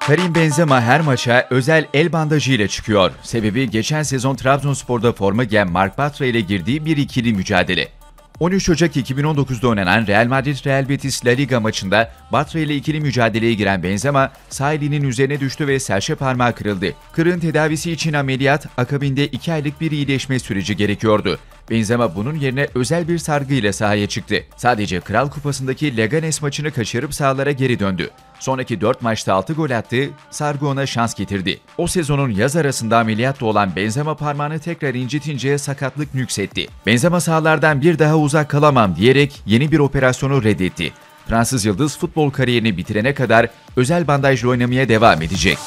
Karim Benzema her maça özel el bandajı ile çıkıyor. Sebebi geçen sezon Trabzonspor'da forma giyen Mark Batra ile girdiği bir ikili mücadele. 13 Ocak 2019'da oynanan Real Madrid-Real Betis La Liga maçında Batra ile ikili mücadeleye giren Benzema sağ elinin üzerine düştü ve serçe parmağı kırıldı. Kırığın tedavisi için ameliyat, akabinde 2 aylık bir iyileşme süreci gerekiyordu. Benzema bunun yerine özel bir sargı ile sahaya çıktı. Sadece Kral Kupası'ndaki Leganes maçını kaçırıp sahalara geri döndü. Sonraki 4 maçta 6 gol attı, sargı ona şans getirdi. O sezonun yaz arasında ameliyatta olan Benzema parmağını tekrar incitince sakatlık nüksetti. Benzema sahalardan bir daha uzak kalamam diyerek yeni bir operasyonu reddetti. Fransız Yıldız futbol kariyerini bitirene kadar özel bandajla oynamaya devam edecek.